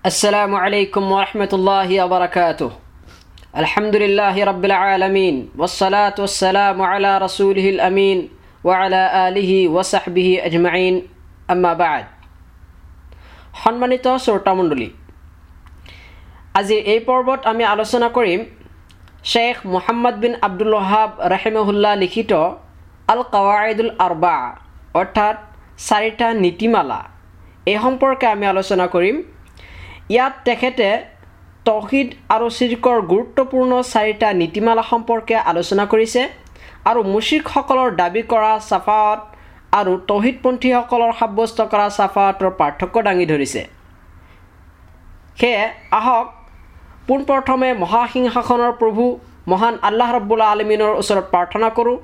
السلام عليكم ورحمة الله وبركاته الحمد لله رب العالمين والصلاة والسلام على رسوله الأمين وعلى آله وصحبه أجمعين أما بعد সন্মানিত শ্ৰোতামণ্ডলী আজিৰ এই পৰ্বত আমি আলোচনা কৰিম Sheikh Muhammad bin Abdul Wahhab ৰাহিমহুল্লাহ লিখিত আল কাৱাইদুল আৰবা অৰ্থাৎ চাৰিটা নীতিমালা এই সম্পৰ্কে আমি আলোচনা কৰিম ইয়াত তেখেতে তহিদ আৰু চিৰ্কৰ গুৰুত্বপূৰ্ণ চাৰিটা নীতিমালা সম্পৰ্কে আলোচনা কৰিছে আৰু মুচিকসকলৰ দাবী কৰা চাফাৱত আৰু তহিদপন্থীসকলৰ সাব্যস্ত কৰা চাফাৱতৰ পাৰ্থক্য দাঙি ধৰিছে। সেয়ে আহক পোনপ্ৰথমে মহাসিংহাসনৰ প্ৰভু মহান আল্লাহ ৰব্বুল্লা আলমিনৰ ওচৰত প্ৰাৰ্থনা কৰোঁ।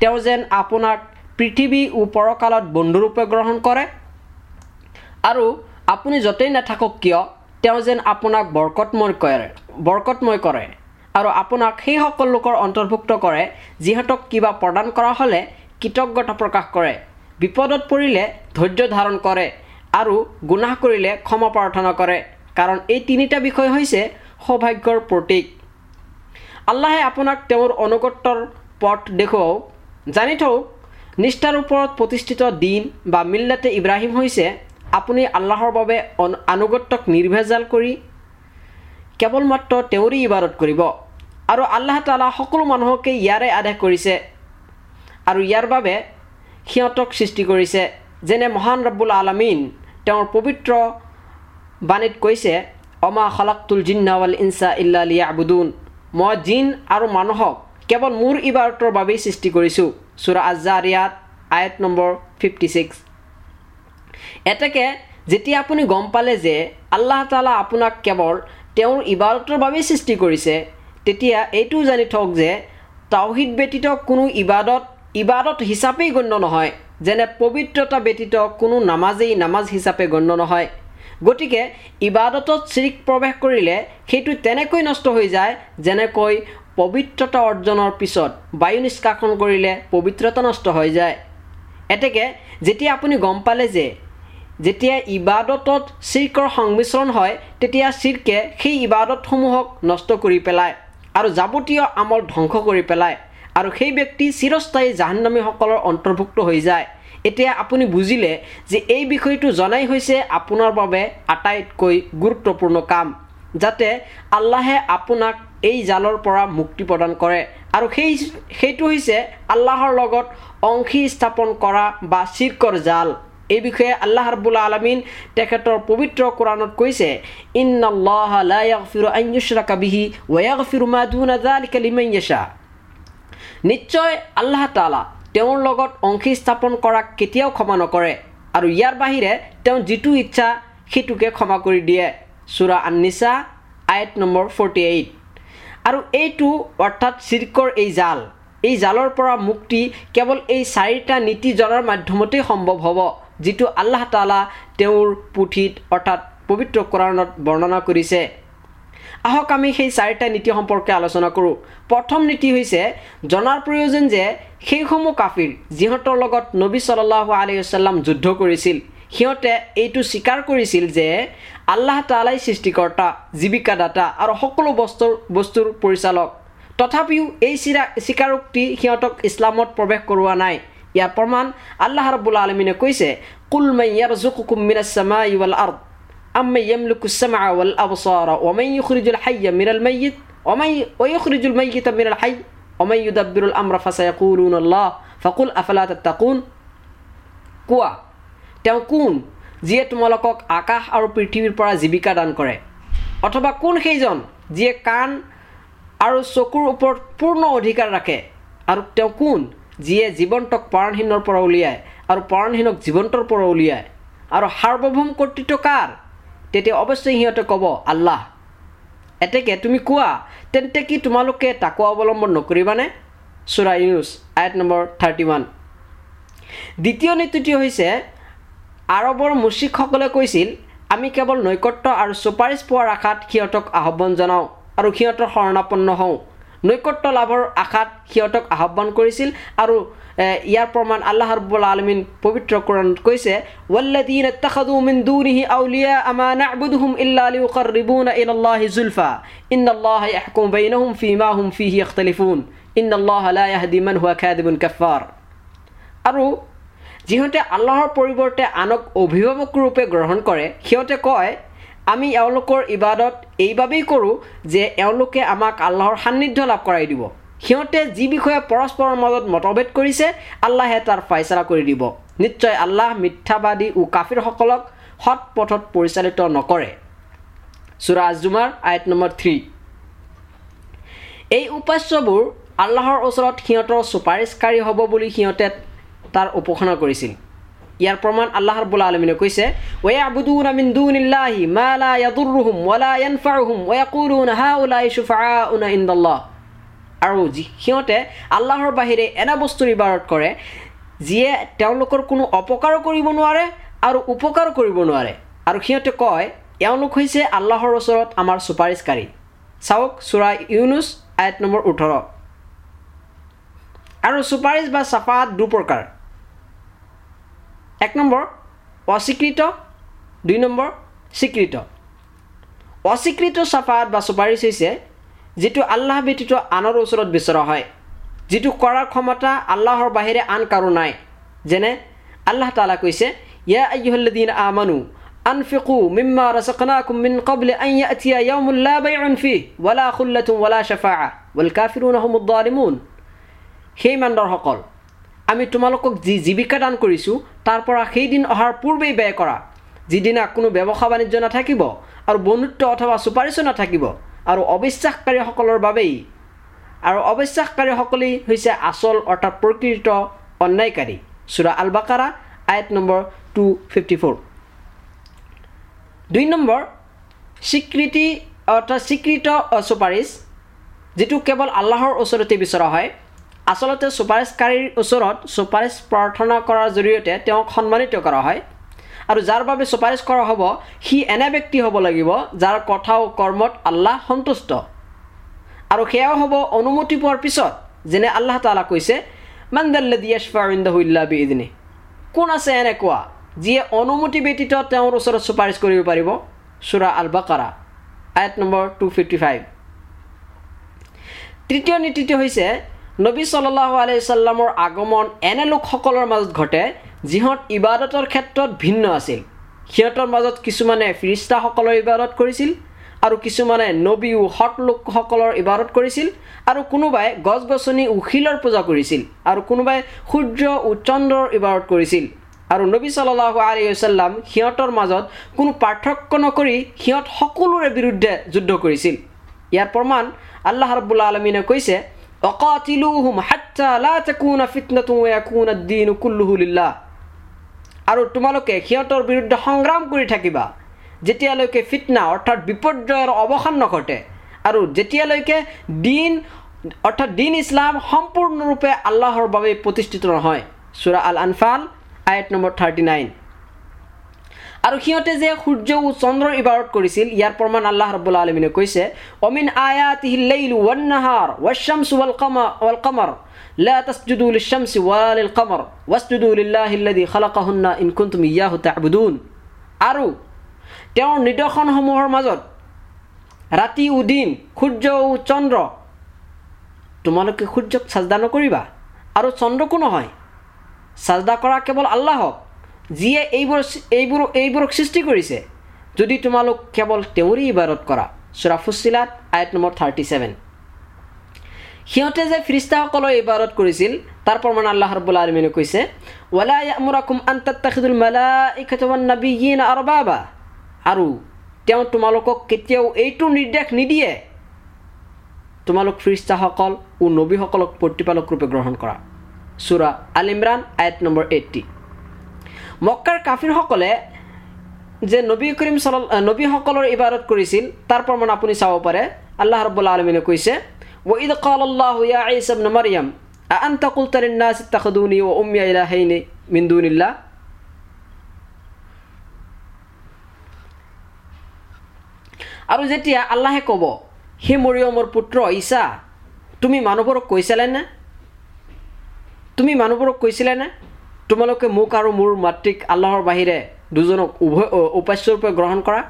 তেওঁ যেন আপোনাক পৃথিৱী ও পৰকালত বন্ধুৰূপে গ্ৰহণ কৰে। আৰু আপুনি য'তেই নাথাকক কিয় তেওঁ যেন আপোনাক বৰকতময় কৰে বৰকতময় কৰে আৰু আপোনাক সেইসকল লোকৰ অন্তৰ্ভুক্ত কৰে যিহঁতক কিবা প্ৰদান কৰা হ'লে কৃতজ্ঞতা প্ৰকাশ কৰে বিপদত পৰিলে ধৈৰ্য ধাৰণ কৰে আৰু গুনাহ কৰিলে ক্ষমা প্ৰাৰ্থনা কৰে। কাৰণ এই তিনিটা বিষয় হৈছে সৌভাগ্যৰ প্ৰতীক। আল্লাহে আপোনাক তেওঁৰ অনুগত্যৰ পথ দেখুৱাওক। জানি থওক নিষ্ঠাৰ ওপৰত প্ৰতিষ্ঠিত দিন বা মিল্লাতে ইব্ৰাহিম হৈছে আপুনি আল্লাহৰ বাবে আনুগত্যক নিৰ্ভেজাল কৰি কেৱল মাত্ৰ তেওঁৰে ইবাদত কৰিব। আৰু আল্লাহ তালা সকলো মানুহকে ইয়াৰে আদেশ কৰিছে। আৰু ইয়াৰ বাবে সিহঁতক সৃষ্টি কৰিছে। যেনে মহান ৰব্বুল আলমিন তেওঁৰ পবিত্ৰ বাণীত কৈছে অমা খালাক্তুল জিন্নাৱাল ইনচা ইল্লা লিয়া আবুদুন মই জিন আৰু মানুহক কেৱল মোৰ ইবাৰতৰ বাবেই সৃষ্টি কৰিছোঁ। চুৰা আজাৰিয়াত আয়ত নম্বৰ ফিফটি ছিক্স এতেকে যেতিয়া আপুনি গম পালে যে আল্লাহ তালা আপোনাক কেৱল তেওঁৰ ইবাদতৰ বাবেই সৃষ্টি কৰিছে তেতিয়া এইটোও জানি থওক যে তাওহিদ ব্যতীত কোনো ইবাদত ইবাদত হিচাপেই গণ্য নহয়। যেনে পবিত্ৰতা ব্যতীত কোনো নামাজেই নামাজ হিচাপে গণ্য নহয়। গতিকে ইবাদতত চিৰিক প্ৰৱেশ কৰিলে সেইটো তেনেকৈ নষ্ট হৈ যায় যেনেকৈ পবিত্ৰতা অৰ্জনৰ পিছত বায়ু নিষ্কাশন কৰিলে পবিত্ৰতা নষ্ট হৈ যায়। এতেকে যেতিয়া আপুনি গম পালে যে যেতিয়া ইবাদতত চিৰ্কৰ সংমিশ্ৰণ হয় তেতিয়া চিৰ্কে সেই ইবাদতসমূহক নষ্ট কৰি পেলায় আৰু যাৱতীয় আমল ধ্বংস কৰি পেলায় আৰু সেই ব্যক্তি চিৰস্থায়ী জাহান্নামীসকলৰ অন্তৰ্ভুক্ত হৈ যায়। এতিয়া আপুনি বুজিলে যে এই বিষয়টো জনাই হৈছে আপোনাৰ বাবে আটাইতকৈ গুৰুত্বপূৰ্ণ কাম যাতে আল্লাহে আপোনাক এই জালৰ পৰা মুক্তি প্ৰদান কৰে আৰু সেই সেইটো হৈছে আল্লাহৰ লগত অংশী স্থাপন কৰা বা চিৰ্কৰ জাল। এই বিষয়ে আল্লাহ ৰাবুল্লা আলমিন তেখেতৰ পবিত্ৰ কোৰাণত কৈছে নিশ্চয় আল্লাহ তালা তেওঁৰ লগত অংশী স্থাপন কৰাক কেতিয়াও ক্ষমা নকৰে আৰু ইয়াৰ বাহিৰে তেওঁ যিটো ইচ্ছা সেইটোকে ক্ষমা কৰি দিয়ে। চুৰা আন্নিচা আইট নম্বৰ ফৰ্টি এইট আৰু এইটো অৰ্থাৎ চিৰ্কৰ এই জাল। এই জালৰ পৰা মুক্তি কেৱল এই চাৰিটা নীতি জনাৰ মাধ্যমতেই সম্ভৱ হ'ব। যিটো আল্লাহ তালা তেওঁৰ পুথিত অৰ্থাৎ পবিত্ৰ কোৰাণত বৰ্ণনা কৰিছে। আহক আমি সেই চাৰিটা নীতি সম্পৰ্কে আলোচনা কৰোঁ। প্ৰথম নীতি হৈছে জনাৰ প্ৰয়োজন যে সেইসমূহ কাফিৰ যিহঁতৰ লগত নবী চল্লাহ আলহিচাল্লাম যুদ্ধ কৰিছিল সিহঁতে এইটো স্বীকাৰ কৰিছিল যে আল্লাহ তালাই সৃষ্টিকৰ্তা জীৱিকাদাতা আৰু সকলো বস্তুৰ বস্তুৰ পৰিচালক। তথাপিও এই চিৰা স্বীকাৰোক্তি সিহঁতক ইছলামত প্ৰৱেশ কৰোৱা নাই। ইয়াৰ প্ৰমাণ আল্লাহ ৰবুল আলমিনে কৈছে কুল মাইয়াৰ জুকুকুম মিনাসমা ইউল আৰ্দ আম্মে য়েমলুকু সমা ওয়াল আবসার ওমাই ইউখরিজুল হাইয়া মিনাল মাইয়িত ওমাই ওয়াইখরিজুল মাইয়িতা মিনাল হাই ওমাই ইউদাব্বিরুল আমরা ফাসায়াকুলুন আল্লাহ, ফাকুল আফালা তাত্তাকুন? কোৱা তেওঁ কোন যিয়ে তোমালোকক আকাশ আৰু পৃথিৱীৰ পৰা জীৱিকা দান কৰে? অথবা কোন সেইজন যিয়ে কাণ আৰু চকুৰ ওপৰত পূৰ্ণ অধিকাৰ ৰাখে? আৰু তেওঁ কোন? যিয়ে জীৱন্তক প্ৰাণহীনৰ পৰা উলিয়ায় আৰু প্ৰাণহীনক জীৱন্তৰ পৰা উলিয়ায় আৰু সাৰ্বভৌম কৰ্তৃত্ব কাৰ? তেতিয়া অৱশ্যেই সিহঁতে ক'ব আল্লাহ। এতেকে তুমি কোৱা তেন্তে কি তোমালোকে তাকো অৱলম্বন নকৰিবানে? চুৰা ইউজ আইট নম্বৰ থাৰ্টি ওৱান দ্বিতীয় নীতিটো হৈছে আৰৱৰ মুচিকসকলে কৈছিল আমি কেৱল নৈকট্য আৰু চুপাৰিচ পোৱাৰ আশাত সিহঁতক আহ্বান জনাওঁ আৰু সিহঁতৰ শৰণাপন্ন হওঁ। নৈকট্য লাভৰ আশাত সিহঁতক আহ্বান কৰিছিল আৰু ইয়াৰ প্ৰমাণ আল্লাহ ৰব্বুল আলমিন পবিত্ৰ কোৰণত কৈছে والذين اتخذوا من دونه أولياء ما نعبدهم إلا ليقربونا إلى الله زلفى إن الله يحكم بينهم فيما هم فيه يختلفون إن الله لا يهدي من هو كاذب كفار আৰু যিহঁতে আল্লাহৰ পৰিৱৰ্তে আনক অভিভাৱক ৰূপে গ্ৰহণ কৰে সিহঁতে কয় আমি এওঁলোকৰ ইবাদত এইবাবেই কৰোঁ যে এওঁলোকে আমাক আল্লাহৰ সান্নিধ্য লাভ কৰাই দিব। সিহঁতে যি বিষয়ে পৰস্পৰৰ মাজত মতভেদ কৰিছে আল্লাহে তাৰ ফাইচলা কৰি দিব। নিশ্চয় আল্লাহ মিথ্যাবাদী ও কাফিৰসকলক সৎ পথত পৰিচালিত নকৰে। চুৰা আজুমাৰ আয়ত নম্বৰ থ্ৰী। এই উপাস্যবোৰ আল্লাহৰ ওচৰত সিহঁতৰ চুপাৰিচকাৰী হ'ব বুলি সিহঁতে তাৰ উপাসনা কৰিছিল। ইয়াৰ প্ৰমাণ আল্লাহৰ বোলা আলমিনে কৈছে আবুদুন আমিন দুন ইল্লাহি আৰু সিহঁতে আল্লাহৰ বাহিৰে এনে বস্তুৰ ইবাৰত কৰে যিয়ে তেওঁলোকৰ কোনো অপকাৰো কৰিব নোৱাৰে আৰু উপকাৰো কৰিব নোৱাৰে। আৰু সিহঁতে কয় এওঁলোক হৈছে আল্লাহৰ ওচৰত আমাৰ চুপাৰিচকাৰী চাওক চোৰা ইউনুচ আয়ত নম্বৰ ওঠৰ। আৰু চুপাৰিচ বা চাফাত দুপ্ৰকাৰ। এক নম্বৰ অস্বীকৃত। দুই নম্বৰ স্বীকৃত। অস্বীকৃত চাফাত বা চুপাৰিচ হৈছে যিটো আল্লাহ ব্যতীত আনৰ ওচৰত বিচৰা হয় যিটো কৰাৰ ক্ষমতা আল্লাহৰ বাহিৰে আন কাৰো নাই। যেনে আল্লাহ তালা কৈছে সেই মান্দৰসকল আমি তোমালোকক যি জীৱিকা দান কৰিছোঁ তাৰ পৰা সেইদিন অহাৰ পূৰ্বেই ব্যয় কৰা। যিদিনা কোনো ব্যৱসায় বাণিজ্য নাথাকিব আৰু বন্ধুত্ব অথবা চুপাৰিচো নাথাকিব আৰু অবিশ্বাসকাৰীসকলৰ বাবেই। আৰু অবিশ্বাসকাৰীসকলেই হৈছে আচল অৰ্থাৎ প্ৰকৃত অন্যায়কাৰী। চুৰা আল বাকাৰা আয়ত নম্বৰ টু ফিফটি ফ'ৰ দুই নম্বৰ স্বীকৃতি অৰ্থাৎ স্বীকৃত চুপাৰিচ যিটো কেৱল আল্লাহৰ ওচৰতে বিচৰা হয় আচলতে চুপাৰিচকাৰীৰ ওচৰত চুপাৰিচ প্ৰাৰ্থনা কৰাৰ জৰিয়তে তেওঁক সন্মানিত কৰা হয়। আৰু যাৰ বাবে চুপাৰিচ কৰা হ'ব সি এনে ব্যক্তি হ'ব লাগিব যাৰ কথা ও কৰ্মত আল্লাহ সন্তুষ্ট। আৰু সেয়াও হ'ব অনুমতি পোৱাৰ পিছত যেনে আল্লাহ তালা কৈছে মান্দাল্লাদিয়াছফাইন্দা বিদিনী কোন আছে এনেকুৱা যিয়ে অনুমতি ব্যতীত তেওঁৰ ওচৰত চুপাৰিচ কৰিব পাৰিব? চুৰা আল বাকাৰা আয়ত নম্বৰ টু ফিফটি ফাইভ তৃতীয় নীতিটো হৈছে নবী চল্লাহ আলাইচাল্লামৰ আগমন এনে লোকসকলৰ মাজত ঘটে যিহঁত ইবাদতৰ ক্ষেত্ৰত ভিন্ন আছিল। সিহঁতৰ মাজত কিছুমানে ফিৰিষ্টাসকলৰ ইবাদত কৰিছিল আৰু কিছুমানে নবী সৎ লোকসকলৰ ইবাদত কৰিছিল আৰু কোনোবাই গছ গছনি ও শিলৰ পূজা কৰিছিল আৰু কোনোবাই সূৰ্য চন্দ্ৰৰ ইবাদত কৰিছিল। আৰু নবী চল্লাহ আলিয়াল্লাম সিহঁতৰ মাজত কোনো পাৰ্থক্য নকৰি সিহঁত সকলোৰে বিৰুদ্ধে যুদ্ধ কৰিছিল। ইয়াৰ প্ৰমাণ আল্লাহ ৰবুল্লা আলমিনে কৈছে আৰু তোমালোকে সিহঁতৰ বিৰুদ্ধে সংগ্ৰাম কৰি থাকিবা। যেতিয়ালৈকে ফিতনা অৰ্থাৎ বিপৰ্যয়ৰ অৱসান নঘটে আৰু যেতিয়ালৈকে দিন অৰ্থাৎ দিন ইছলাম সম্পূৰ্ণৰূপে আল্লাহৰ বাবে প্ৰতিষ্ঠিত নহয়। চুৰা আল আনফাল আয়ত নম্বৰ থাৰ্টি নাইন আৰু সিহঁতে যে সূৰ্য ও চন্দ্ৰৰ ইবাৰত কৰিছিল ইয়াৰ প্ৰমাণ আল্লাহ ৰব্বুল্লা আলমিনে কৈছে অমিন ৱান্নাহাৰ আৰু তেওঁৰ নিদৰ্শনসমূহৰ মাজত ৰাতি ও দিন সূৰ্য চন্দ্ৰ তোমালোকে সূৰ্যক চাজদা নকৰিবা। আৰু চন্দ্ৰকো নহয় চাজদা কৰা কেৱল আল্লাহক। যিয়ে এইবোৰ এইবোৰ এইবোৰক সৃষ্টি কৰিছে। যদি তোমালোক কেৱল তেওঁৰেই ইবাদত কৰা চোৰা ফুচিলাত আয়ত নম্বৰ থাৰ্টি ছেভেন সিহঁতে যে ফিৰিষ্টাসকলৰ ইবাদত কৰিছিল তাৰ প্ৰমাণ আল্লাহ ৰবুল্লা আলমিনে কৈছে আৰু তেওঁ তোমালোকক কেতিয়াও এইটো নিৰ্দেশ নিদিয়ে। তোমালোক ফিৰিষ্টাসকল ও নবীসকলক প্ৰতিপালক ৰূপে গ্ৰহণ কৰা। চুৰা আল ইমৰাণ আয়ত নম্বৰ এইট্টি মক্কাৰ কাফিৰসকলে যে নবী কৰিম চল নবীসকলৰ ইবাদত কৰিছিল তাৰ প্ৰমাণ আপুনি চাব পাৰে আল্লাহ ৰব্বুল্লা আলমিনে কৈছে وإذ قال الله يا عيسى ابن مريم أأنت قلت للناس اتخذوني وأمي إلهين من دون الله আৰু যেতিয়া আল্লাহে ক'ব সেই মৰিয়মৰ পুত্ৰ ঈছা তুমি মানুহবোৰক কৈছিলানে তুমি মানুহবোৰক কৈছিলানে তোমালোকে মোক আৰু মোৰ মাতৃক আল্লাহৰ বাহিৰে দুজনক উভয় উপাস্যৰূপে গ্ৰহণ কৰা?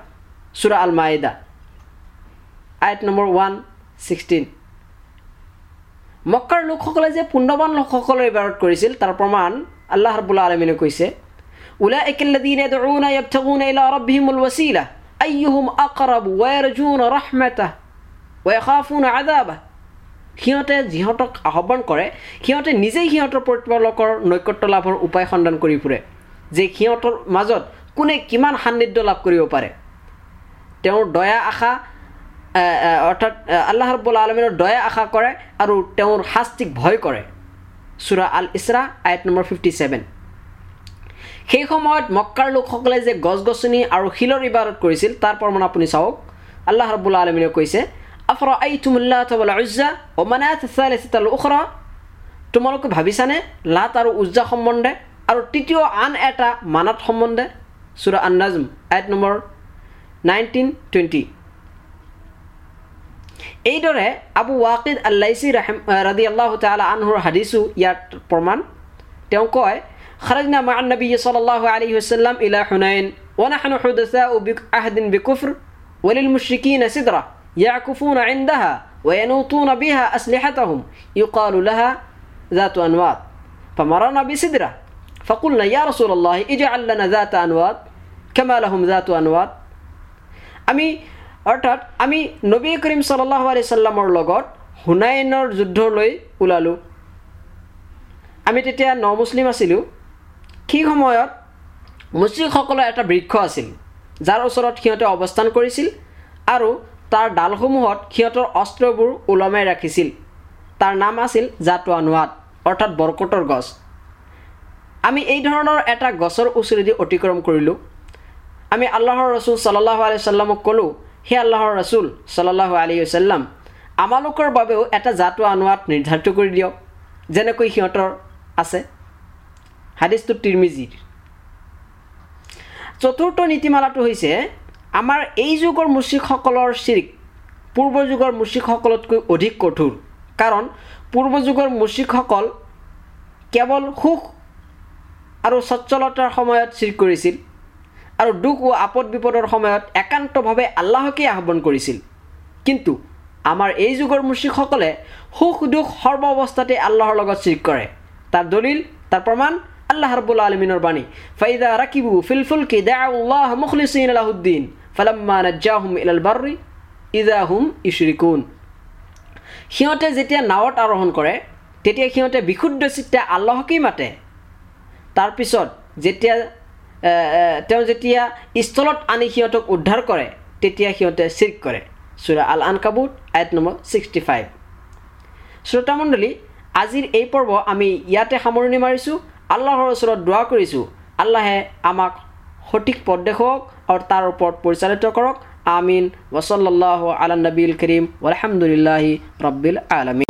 চুৰা আল মাইদা আইট নম্বৰ ওৱান ছিক্সটিন। মক্কাৰ লোকসকলে যে পুণ্যৱান লোকসকলে ইবাৰত কৰিছিল তাৰ প্ৰমাণ আল্লাহ ৰবুল্লা আলমিনে কৈছে উলা একেলদিনে ওয়াৰজুনা ৰাহমাতা ওয়াখাফুনা আযাবা সিহঁতে যিহঁতক আহ্বান কৰে সিহঁতে নিজেই সিহঁতৰ প্ৰতিপালকৰ নৈকট্য লাভৰ উপায় সন্ধান কৰি ফুৰে যে সিহঁতৰ মাজত কোনে কিমান সান্নিধ্য লাভ কৰিব পাৰে। তেওঁৰ দয়া আশা অৰ্থাৎ আল্লাহ ৰব্বুল আলমিনৰ দয়া আশা কৰে আৰু তেওঁৰ শাস্তিক ভয় কৰে। চুৰা আল ইছৰা আয়ত নম্বৰ ফিফটি ছেভেন সেই সময়ত মক্কাৰ লোকসকলে যে গছ গছনি আৰু শিলৰ ইবাৰত কৰিছিল তাৰ প্ৰমাণ আপুনি চাওক। আল্লাহ ৰব্বুল্লা আলমিনে কৈছে আফৰ আই তুমুল্লাহ উজ্জা অমানাথ উখৰা তোমালোকে ভাবিছানে লাট আৰু উজ্জা সম্বন্ধে আৰু তৃতীয় আন এটা মানাত সম্বন্ধে চুৰা আন নাজম আইট নম্বৰ নাইনটিন টুৱেণ্টি এইদৰে আবু ৱাকিদ আল্লাইচি ৰাহিম ৰাদি আল্লাহ তালা আনহুৰ হাদিছো ইয়াত প্ৰমাণ তেওঁ কয় خرجنا مع النبي صلى الله عليه وسلم إلى حنين ونحن حدثاء بعهد بكفر وللمشركين سدرة يعكفون عندها وينوطون بها أسلحتهم يقال لها ذات أنواط فمررنا بسدرة فقلنا يا رسول الله اجعل لنا ذات أنواط كما لهم ذات أنواط আমি অৰ্থাৎ আমি নবী কৰিম চল্লাহ আলি চাল্লামৰ লগত হুনাইনৰ যুদ্ধলৈ ওলালোঁ আমি তেতিয়া ন মুছলিম আছিলোঁ সেই সময়ত মুছলিমসকলৰ এটা বৃক্ষ আছিল যাৰ ওচৰত সিহঁতে অৱস্থান কৰিছিল আৰু তাৰ ডালসমূহত সিহঁতৰ অস্ত্ৰবোৰ ওলমাই ৰাখিছিল। তাৰ নাম আছিল জাটো আনোৱাত অৰ্থাৎ বৰকটৰ গছ। আমি এই ধৰণৰ এটা গছৰ ওচৰেদি অতিক্ৰম কৰিলোঁ। আমি আল্লাহৰ ৰচুল চাল্লাহ আলি চাল্লামক ক'লোঁ হে আল্লাহৰ ৰচুল চাল্লাহ আলি চাল্লাম আমালোকৰ বাবেও এটা জাটো আনোৱাত নিৰ্ধাৰিত কৰি দিয়ক যেনেকৈ সিহঁতৰ আছে। হাদিছটো তিৰমিজিৰ। চতুৰ্থ নীতিমালাটো হৈছে আমাৰ এই যুগৰ মুচিকসকলৰ চিৰিক পূৰ্ব যুগৰ মুচিকসকলতকৈ অধিক কঠোৰ। কাৰণ পূৰ্ব যুগৰ মুচিকসকল কেৱল সুখ আৰু স্বচ্ছলতাৰ সময়ত চিৰিক কৰিছিল আৰু দুখ ও আপদ বিপদৰ সময়ত একান্তভাৱে আল্লাহকেই আহ্বান কৰিছিল। কিন্তু আমাৰ এই যুগৰ মুচিকসকলে সুখ দুখ সৰ্ব অৱস্থাতে আল্লাহৰ লগত চিৰিক কৰে। তাৰ দলিল তাৰ প্ৰমাণ আল্লাহ ৰব্বুল আলমিনেৰ বাণী। ফাইদা ৰাকিবু ফিলফুল কি দাউল্লাহ মুখলিসিন আলাহুদ্দিন ফালাম্মা নাজ্জাহুম ইলাল বাৰ্ৰি ইদাহুম ইশৰিকুন সিহঁতে যেতিয়া নাৱত আৰোহণ কৰে তেতিয়া সিহঁতে বিশুদ্ধ চিত্তে আল্লাহকেই মাতে। তাৰপিছত যেতিয়া তেওঁ যেতিয়া স্থলত আনি সিহঁতক উদ্ধাৰ কৰে তেতিয়া সিহঁতে চিৰ্ক কৰে। চুৰা আল আনকাবুত আইট নম্বৰ ছিক্সটি ফাইভ। শ্ৰোতামণ্ডলী আজিৰ এই পৰ্ব আমি ইয়াতে সামৰণি মাৰিছোঁ আল্লাহৰ ওচৰত দোৱা কৰিছোঁ। আল্লাহে আমাক সঠিক পথ দেখুৱাওক আৰু তাৰ ওপৰত পৰিচালিত কৰক। আমিন। ওসল্লাহ আলা নবীল কৰিম আলহামদুলিল্লাহ ৰব্বিল আলমিন।